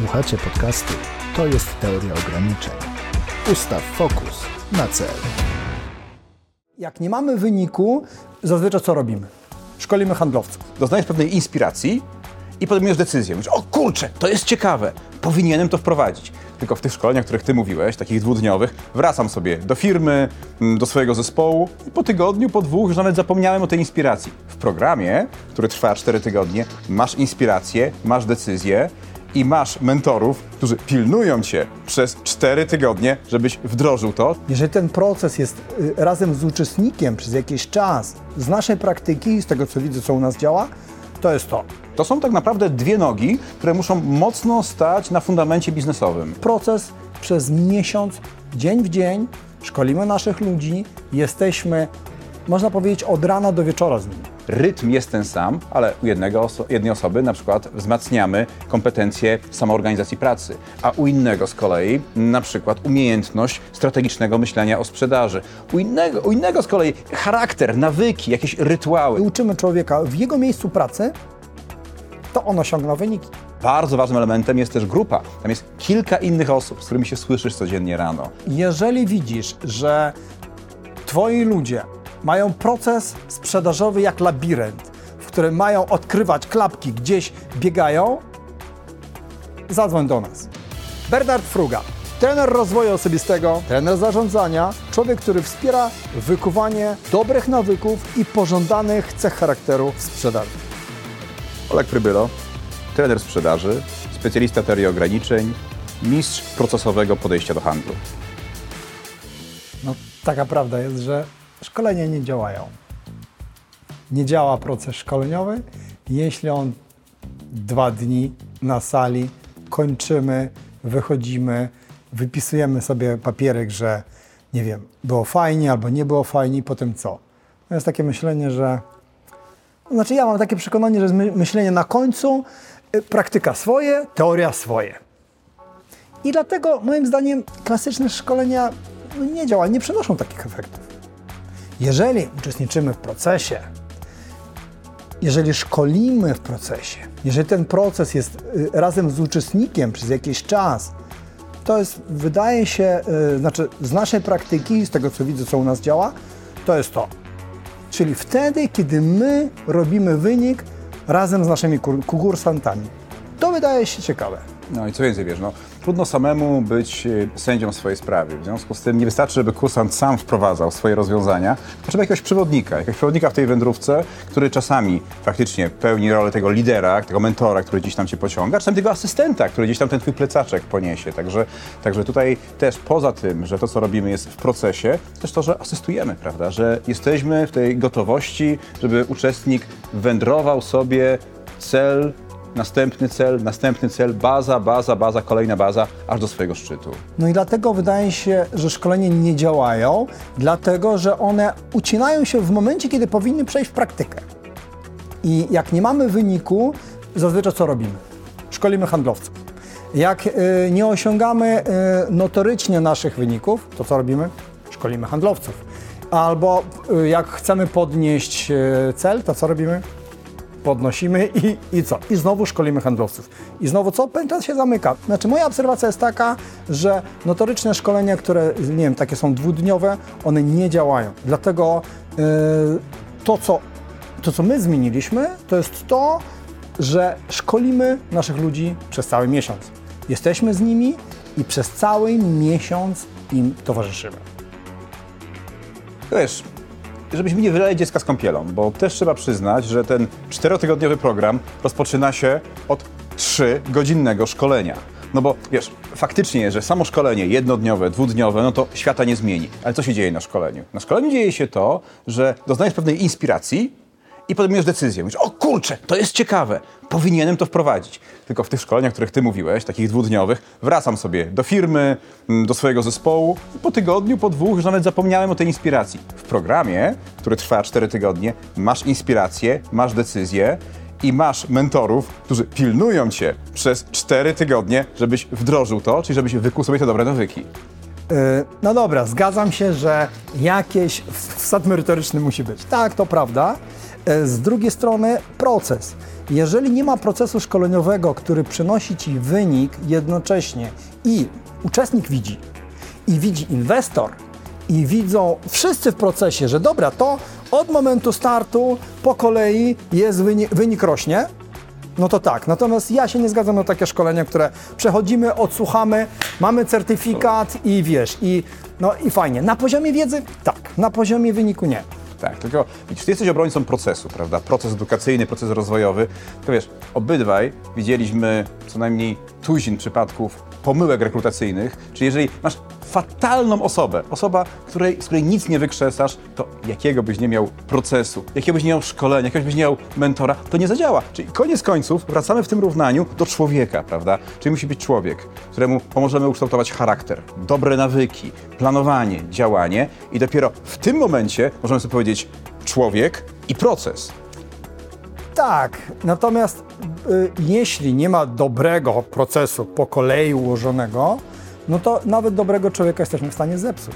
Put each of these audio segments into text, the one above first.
Słuchacie podcastu To jest teoria ograniczeń. Ustaw fokus na cel. Jak nie mamy wyniku, zazwyczaj co robimy? Szkolimy handlowców. doznajesz pewnej inspiracji i podejmujesz decyzję. Mówisz, o kurczę, to jest ciekawe, powinienem to wprowadzić. Tylko w tych szkoleniach, o których ty mówiłeś, takich dwudniowych, wracam sobie do firmy, mm, do swojego zespołu i po tygodniu, po dwóch już nawet zapomniałem o tej inspiracji. W programie, który trwa 4 tygodnie, masz inspirację, masz decyzję i masz mentorów, którzy pilnują cię przez 4 tygodnie, żebyś wdrożył to, Jeżeli ten proces jest y, razem z uczestnikiem przez jakiś czas, z naszej praktyki, z tego co widzę, co u nas działa, to jest to. To są tak naprawdę dwie nogi, które muszą mocno stać na fundamencie biznesowym. Proces przez miesiąc, dzień w dzień, szkolimy naszych ludzi, jesteśmy, można powiedzieć, od rana do wieczora z nimi. Rytm jest ten sam, ale u jednego oso- jednej osoby na przykład wzmacniamy kompetencje samoorganizacji pracy, a u innego z kolei na przykład umiejętność strategicznego myślenia o sprzedaży. U innego, u innego z kolei charakter, nawyki, jakieś rytuały. I uczymy człowieka w jego miejscu pracy, to on osiągną wyniki. Bardzo ważnym elementem jest też grupa. Tam jest kilka innych osób, z którymi się słyszysz codziennie rano. Jeżeli widzisz, że twoi ludzie mają proces sprzedażowy jak labirynt, w którym mają odkrywać klapki, gdzieś biegają, zadzwoń do nas. Bernard Fruga, trener rozwoju osobistego, trener zarządzania, człowiek, który wspiera wykuwanie dobrych nawyków i pożądanych cech charakteru w sprzedaży. Oleg Prybylo, trener sprzedaży, specjalista teorii ograniczeń, mistrz procesowego podejścia do handlu. No, taka prawda jest, że szkolenia nie działają. Nie działa proces szkoleniowy, jeśli on dwa dni na sali kończymy, wychodzimy, wypisujemy sobie papierek, że nie wiem, było fajnie albo nie było fajnie, potem co? To jest takie myślenie, że. Znaczy, ja mam takie przekonanie, że my- myślenie na końcu, y, praktyka swoje, teoria swoje. I dlatego moim zdaniem klasyczne szkolenia no, nie działają, nie przynoszą takich efektów. Jeżeli uczestniczymy w procesie, jeżeli szkolimy w procesie, jeżeli ten proces jest y, razem z uczestnikiem przez jakiś czas, to jest, wydaje się, y, znaczy z naszej praktyki, z tego co widzę, co u nas działa, to jest to. Czyli wtedy, kiedy my robimy wynik razem z naszymi kur- kursantami. To wydaje się ciekawe. No i co więcej, wiesz, no, trudno samemu być y, sędzią swojej sprawie. W związku z tym nie wystarczy, żeby kursant sam wprowadzał swoje rozwiązania. Trzeba jakiegoś przewodnika, jakiegoś przewodnika w tej wędrówce, który czasami faktycznie pełni rolę tego lidera, tego mentora, który gdzieś tam cię pociąga, czasami tego asystenta, który gdzieś tam ten twój plecaczek poniesie. Także, także tutaj też poza tym, że to, co robimy jest w procesie, też to, że asystujemy, prawda, że jesteśmy w tej gotowości, żeby uczestnik wędrował sobie cel następny cel, następny cel, baza, baza, baza, kolejna baza, aż do swojego szczytu. No i dlatego wydaje się, że szkolenia nie działają, dlatego że one ucinają się w momencie, kiedy powinny przejść w praktykę. I jak nie mamy wyniku, zazwyczaj co robimy? Szkolimy handlowców. Jak y, nie osiągamy y, notorycznie naszych wyników, to co robimy? Szkolimy handlowców. Albo y, jak chcemy podnieść y, cel, to co robimy? Podnosimy i, i co? I znowu szkolimy handlowców. I znowu co? Pętla się zamyka. Znaczy moja obserwacja jest taka, że notoryczne szkolenia, które, nie wiem, takie są dwudniowe, one nie działają. Dlatego yy, to, co, to, co my zmieniliśmy, to jest to, że szkolimy naszych ludzi przez cały miesiąc. Jesteśmy z nimi i przez cały miesiąc im towarzyszymy. Wiesz, żebyśmy nie wylali dziecka z kąpielą, bo też trzeba przyznać, że ten czterotygodniowy program rozpoczyna się od trzygodzinnego szkolenia. No bo wiesz, faktycznie, że samo szkolenie jednodniowe, dwudniowe, no to świata nie zmieni. Ale co się dzieje na szkoleniu? Na szkoleniu dzieje się to, że doznajesz pewnej inspiracji i podejmujesz decyzję. Mówisz, o kurczę, to jest ciekawe, powinienem to wprowadzić. Tylko w tych szkoleniach, o których ty mówiłeś, takich dwudniowych, wracam sobie do firmy, mm, do swojego zespołu i po tygodniu, po dwóch już nawet zapomniałem o tej inspiracji. W programie, który trwa 4 tygodnie, masz inspirację, masz decyzję i masz mentorów, którzy pilnują cię przez 4 tygodnie, żebyś wdrożył to, czyli żebyś wykuł sobie te dobre nawyki. Yy, No dobra, zgadzam się, że jakieś wsad merytoryczny musi być. Tak, to prawda. Yy, Z drugiej strony proces. Jeżeli nie ma procesu szkoleniowego, który przynosi Ci wynik jednocześnie i uczestnik widzi, i widzi inwestor, i widzą wszyscy w procesie, że dobra, to od momentu startu po kolei jest wynik, wynik rośnie, no to tak. Natomiast ja się nie zgadzam na takie szkolenia, które przechodzimy, odsłuchamy, mamy certyfikat i wiesz, i, no i fajnie. Na poziomie wiedzy tak, na poziomie wyniku nie. Tak, tylko widzisz, ty jesteś obrońcą procesu, prawda? Proces edukacyjny, proces rozwojowy. To wiesz, obydwaj widzieliśmy co najmniej tuzin przypadków pomyłek rekrutacyjnych, czyli jeżeli masz fatalną osobę, osoba, której, z której nic nie wykrzesasz, to jakiego byś nie miał procesu, jakiego byś nie miał szkolenia, jakiego byś nie miał mentora, to nie zadziała. Czyli koniec końców wracamy w tym równaniu do człowieka, prawda? Czyli musi być człowiek, któremu pomożemy ukształtować charakter, dobre nawyki, planowanie, działanie i dopiero w tym momencie możemy sobie powiedzieć człowiek i proces. Tak, natomiast y, jeśli nie ma dobrego procesu po kolei ułożonego, no to nawet dobrego człowieka jesteśmy w stanie zepsuć.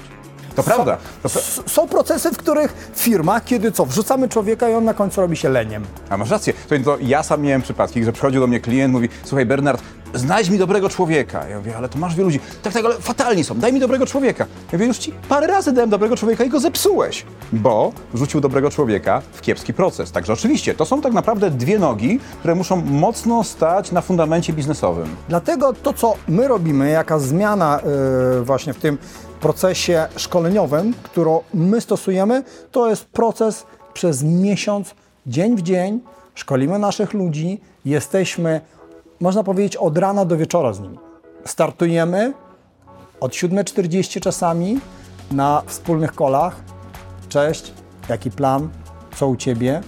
To prawda. To pra- Są procesy, w których w firmach, kiedy co, wrzucamy człowieka i on na końcu robi się leniem. A masz rację. To, to ja sam miałem przypadki, że przychodził do mnie klient, mówi, słuchaj Bernard, znajdź mi dobrego człowieka. Ja mówię, ale to masz wielu ludzi. Tak, tak, ale fatalni są, daj mi dobrego człowieka. Ja mówię, już ci parę razy dałem dobrego człowieka i go zepsułeś, bo wrzucił dobrego człowieka w kiepski proces. Także oczywiście, to są tak naprawdę dwie nogi, które muszą mocno stać na fundamencie biznesowym. Dlatego to, co my robimy, jaka zmiana y, właśnie w tym procesie szkoleniowym, którą my stosujemy, to jest proces przez miesiąc, dzień w dzień. Szkolimy naszych ludzi, jesteśmy, można powiedzieć, od rana do wieczora z nimi. Startujemy od 7.40 czasami na wspólnych kolach. Cześć, jaki plan, co u Ciebie.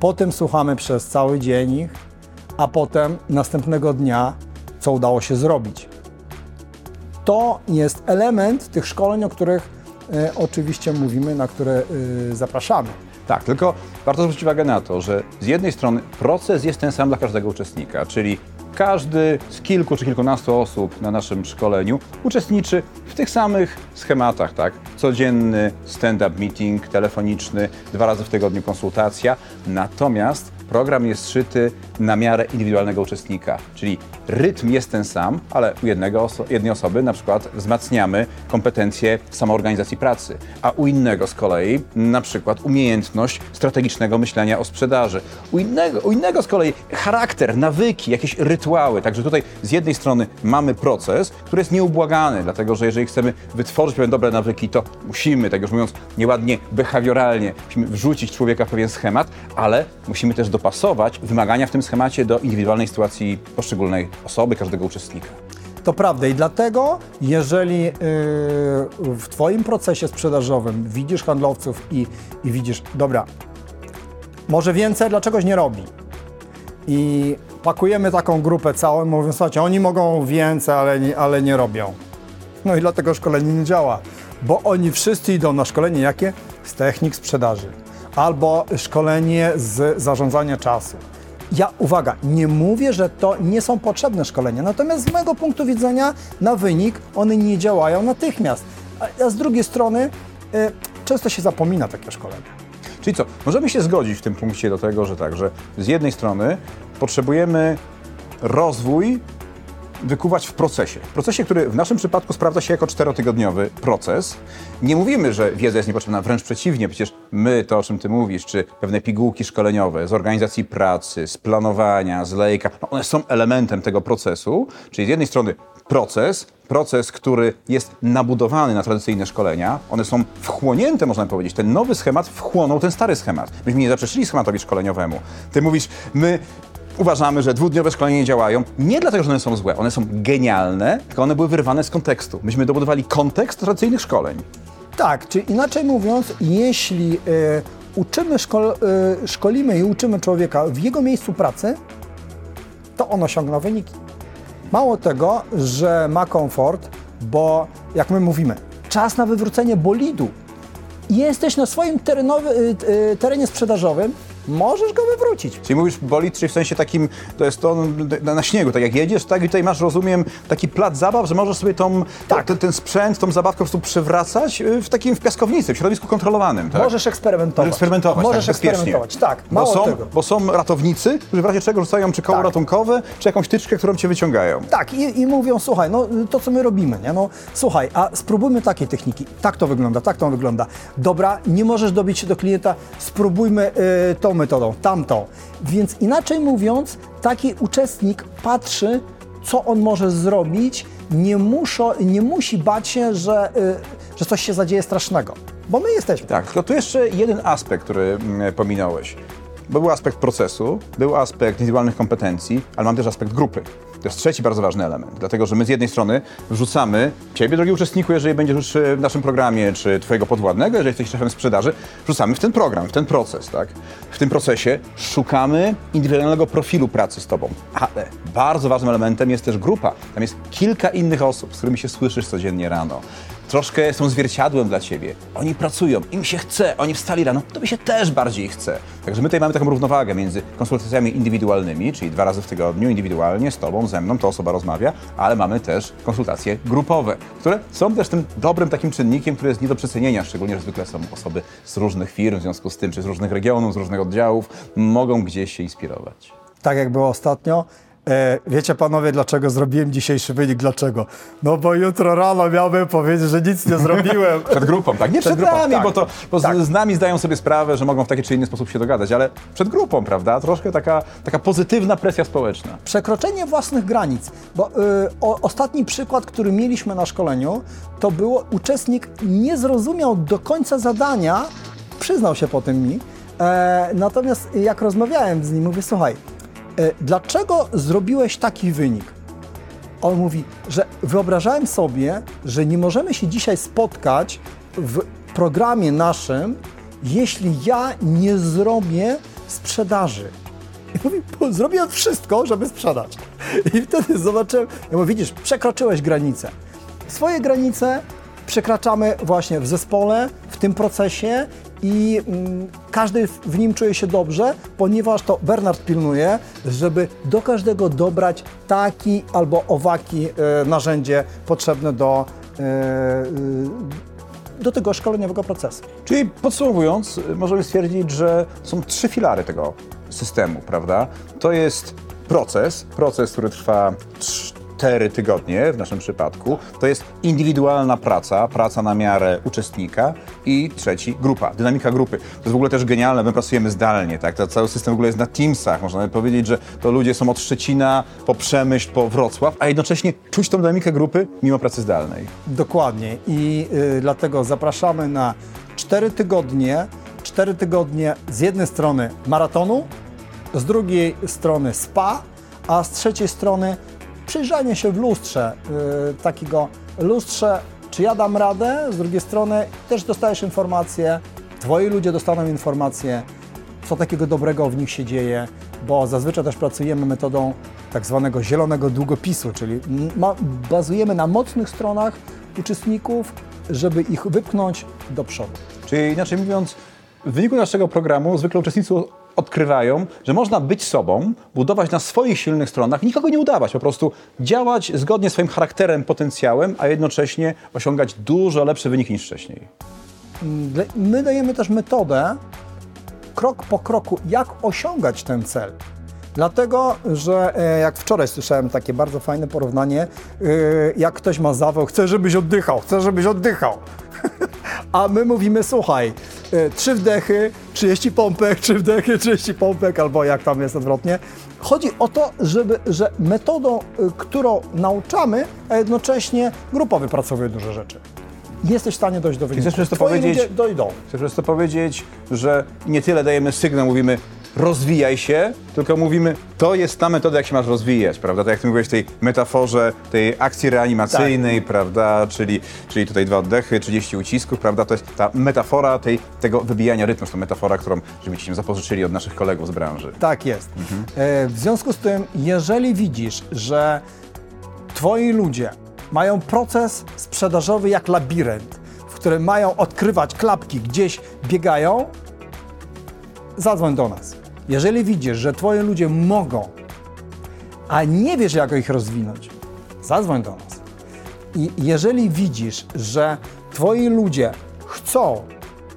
Potem słuchamy przez cały dzień ich, a potem następnego dnia, co udało się zrobić. To jest element tych szkoleń, o których e, oczywiście mówimy, na które e, zapraszamy. Tak, tylko warto zwrócić uwagę na to, że z jednej strony proces jest ten sam dla każdego uczestnika, czyli każdy z kilku czy kilkunastu osób na naszym szkoleniu uczestniczy w tych samych schematach, tak? Codzienny stand-up meeting telefoniczny, dwa razy w tygodniu konsultacja. Natomiast program jest szyty na miarę indywidualnego uczestnika, czyli rytm jest ten sam, ale u jednego oso- jednej osoby na przykład wzmacniamy kompetencje samoorganizacji pracy, a u innego z kolei na przykład umiejętność strategicznego myślenia o sprzedaży. U innego, u innego z kolei charakter, nawyki, jakieś rytuały. Także tutaj z jednej strony mamy proces, który jest nieubłagany, dlatego że jeżeli chcemy wytworzyć pewne dobre nawyki, to musimy, tak już mówiąc nieładnie, behawioralnie, musimy wrzucić człowieka w pewien schemat, ale musimy też dopasować wymagania w tym schemacie do indywidualnej sytuacji poszczególnej osoby, każdego uczestnika. To prawda i dlatego, jeżeli yy, w Twoim procesie sprzedażowym widzisz handlowców i, i widzisz, dobra, może więcej, dlaczegoś nie robi. I pakujemy taką grupę całą, mówiąc, słuchajcie, oni mogą więcej, ale nie, ale nie robią. No i dlatego szkolenie nie działa, bo oni wszyscy idą na szkolenie jakie? Z technik sprzedaży albo szkolenie z zarządzania czasu. Ja, uwaga, nie mówię, że to nie są potrzebne szkolenia, natomiast z mojego punktu widzenia na wynik one nie działają natychmiast. A, z drugiej strony y, często się zapomina takie szkolenia. Czyli co, możemy się zgodzić w tym punkcie do tego, że tak, że z jednej strony potrzebujemy rozwój wykuwać w procesie. W procesie, który w naszym przypadku sprawdza się jako czterotygodniowy proces. Nie mówimy, że wiedza jest niepotrzebna, wręcz przeciwnie, przecież my, to o czym ty mówisz, czy pewne pigułki szkoleniowe z organizacji pracy, z planowania, z lejka, no one są elementem tego procesu, czyli z jednej strony proces, proces, który jest nabudowany na tradycyjne szkolenia, one są wchłonięte, można powiedzieć. Ten nowy schemat wchłonął ten stary schemat. Myśmy nie zaprzeczyli schematowi szkoleniowemu. Ty mówisz, my uważamy, że dwudniowe szkolenia nie działają. Nie dlatego, że one są złe, one są genialne, tylko one były wyrwane z kontekstu. Myśmy dobudowali kontekst tradycyjnych szkoleń. Tak, czy inaczej mówiąc, jeśli y, uczymy, szkol, y, szkolimy i uczymy człowieka w jego miejscu pracy, to on osiągnie wyniki. Mało tego, że ma komfort, bo jak my mówimy, czas na wywrócenie bolidu. Jesteś na swoim terenowy, y, terenie sprzedażowym możesz go wywrócić. Czyli mówisz bolid, czyli w sensie takim, to jest to na, na śniegu, tak jak jedziesz, tak i tutaj masz, rozumiem, taki plac zabaw, że możesz sobie tą, Tak. ten, ten sprzęt, tą zabawkę po prostu przewracać y, w takim w piaskownicy, w środowisku kontrolowanym, tak? Możesz eksperymentować. Możesz eksperymentować, Możesz tak, eksperymentować, tak. Bo Mało są, tego. bo są ratownicy, którzy w razie czego rzucają czy koło Tak. ratunkowe, czy jakąś tyczkę, którą cię wyciągają. Tak, i, i mówią, słuchaj, no to co my robimy, nie? No słuchaj, a spróbujmy takiej techniki. Tak to wygląda, tak to wygląda. Dobra, nie możesz dobić się do klienta, spróbujmy y, tą metodą, tamtą. Więc inaczej mówiąc, taki uczestnik patrzy, co on może zrobić, nie, muszo, nie musi bać się, że, y, że coś się zadzieje strasznego. Bo my jesteśmy. Tak, tylko tu jeszcze jeden aspekt, który mm, pominąłeś. Bo był aspekt procesu, był aspekt indywidualnych kompetencji, ale mam też aspekt grupy. To jest trzeci bardzo ważny element, dlatego że my z jednej strony wrzucamy Ciebie, drogi uczestniku, jeżeli będziesz e, w naszym programie, czy Twojego podwładnego, jeżeli jesteś szefem sprzedaży, wrzucamy w ten program, w ten proces, tak? W tym procesie szukamy indywidualnego profilu pracy z Tobą, ale bardzo ważnym elementem jest też grupa. Tam jest kilka innych osób, z którymi się słyszysz codziennie rano troszkę są zwierciadłem dla ciebie. Oni pracują, im się chce, oni wstali rano, tobie się też bardziej chce. Także my tutaj mamy taką równowagę między konsultacjami indywidualnymi, czyli dwa razy w tygodniu indywidualnie z tobą, ze mną, to osoba rozmawia, ale mamy też konsultacje grupowe, które są też tym dobrym takim czynnikiem, który jest nie do przecenienia, szczególnie, że zwykle są osoby z różnych firm, w związku z tym, czy z różnych regionów, z różnych oddziałów, mogą gdzieś się inspirować. Tak jak było ostatnio. E, wiecie panowie, dlaczego zrobiłem dzisiejszy wynik? Dlaczego? No bo jutro rano miałbym powiedzieć, że nic nie zrobiłem. Przed grupą, tak? Nie przed, grupą, nami, tak. bo, to, bo Tak. z, nami zdają sobie sprawę, że mogą w taki czy inny sposób się dogadać, ale przed grupą, prawda? Troszkę taka, taka pozytywna presja społeczna. Przekroczenie własnych granic. Bo y, o, ostatni przykład, który mieliśmy na szkoleniu, to było uczestnik nie zrozumiał do końca zadania, przyznał się po tym mi. E, natomiast jak rozmawiałem z nim, mówię, słuchaj, dlaczego zrobiłeś taki wynik? On mówi, że wyobrażałem sobie, że nie możemy się dzisiaj spotkać w programie naszym, jeśli ja nie zrobię sprzedaży. I mówi, "Bo zrobiłem wszystko, żeby sprzedać. I wtedy zobaczyłem, ja mówię, widzisz, przekroczyłeś granicę. Swoje granice przekraczamy właśnie w zespole, w tym procesie i mm, każdy w- nim czuje się dobrze, ponieważ to Bernard pilnuje, żeby do każdego dobrać taki albo owaki e, narzędzie potrzebne do, e, do tego szkoleniowego procesu. Czyli podsumowując, y, możemy stwierdzić, że są trzy filary tego systemu, prawda? To jest proces, proces, który trwa cztery tygodnie w naszym przypadku. To jest indywidualna praca, praca na miarę uczestnika i trzeci grupa, dynamika grupy. To jest w ogóle też genialne, my pracujemy zdalnie, tak? To cały system w ogóle jest na Teamsach, można powiedzieć, że to ludzie są od Szczecina po Przemyśl, po Wrocław, a jednocześnie czuć tą dynamikę grupy mimo pracy zdalnej. Dokładnie i y, dlatego zapraszamy na 4 tygodnie, 4 tygodnie z jednej strony maratonu, z drugiej strony spa, a z trzeciej strony przyjrzenie się w lustrze, y, takiego lustrze, czy ja dam radę, z drugiej strony też dostajesz informacje, twoi ludzie dostaną informacje, co takiego dobrego w nich się dzieje, bo zazwyczaj też pracujemy metodą tak zwanego zielonego długopisu, czyli ma, bazujemy na mocnych stronach uczestników, żeby ich wypchnąć do przodu. Czyli inaczej mówiąc, w wyniku naszego programu zwykle uczestnicy odkrywają, że można być sobą, budować na swoich silnych stronach, nikogo nie udawać, po prostu działać zgodnie z swoim charakterem, potencjałem, a jednocześnie osiągać dużo lepsze wyniki niż wcześniej. My dajemy też metodę, krok po kroku, jak osiągać ten cel. Dlatego, że e, jak wczoraj słyszałem takie bardzo fajne porównanie, e, jak ktoś ma zawał, chcę, żebyś oddychał, chcę, żebyś oddychał. A my mówimy, słuchaj, e, trzy wdechy, 30 pompek, trzy wdechy, 30 pompek, albo jak tam jest odwrotnie. Chodzi o to, żeby, że metodą, którą nauczamy, a jednocześnie grupa wypracowuje duże rzeczy. Jesteś w stanie dojść do wyniku. chcesz przez to Twoi powiedzieć- dojdą. Chcę przez to powiedzieć, że nie tyle dajemy sygnał, mówimy rozwijaj się, tylko mówimy, to jest ta metoda, jak się masz rozwijać, prawda? Tak jak ty mówiłeś w tej metaforze tej akcji reanimacyjnej, prawda? Czyli, czyli tutaj dwa oddechy, 30 ucisków, prawda? To jest ta metafora tej, tego wybijania rytmu, to metafora, którą żebyśmy zapożyczyli od naszych kolegów z branży. Tak jest. E, W związku z tym, jeżeli widzisz, że twoi ludzie mają proces sprzedażowy jak labirynt, w którym mają odkrywać klapki, gdzieś biegają, zadzwoń do nas. Jeżeli widzisz, że Twoje ludzie mogą, a nie wiesz, jak ich rozwinąć, zadzwoń do nas. I jeżeli widzisz, że Twoi ludzie chcą,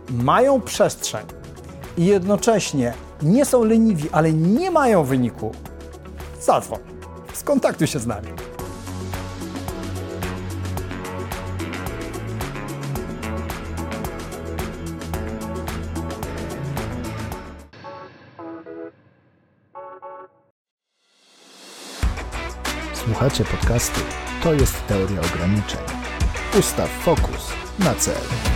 mają przestrzeń i jednocześnie nie są leniwi, ale nie mają wyniku, zadzwoń. Skontaktuj się z nami. Słuchacie podcastu To jest teoria ograniczeń. Ustaw fokus na cel.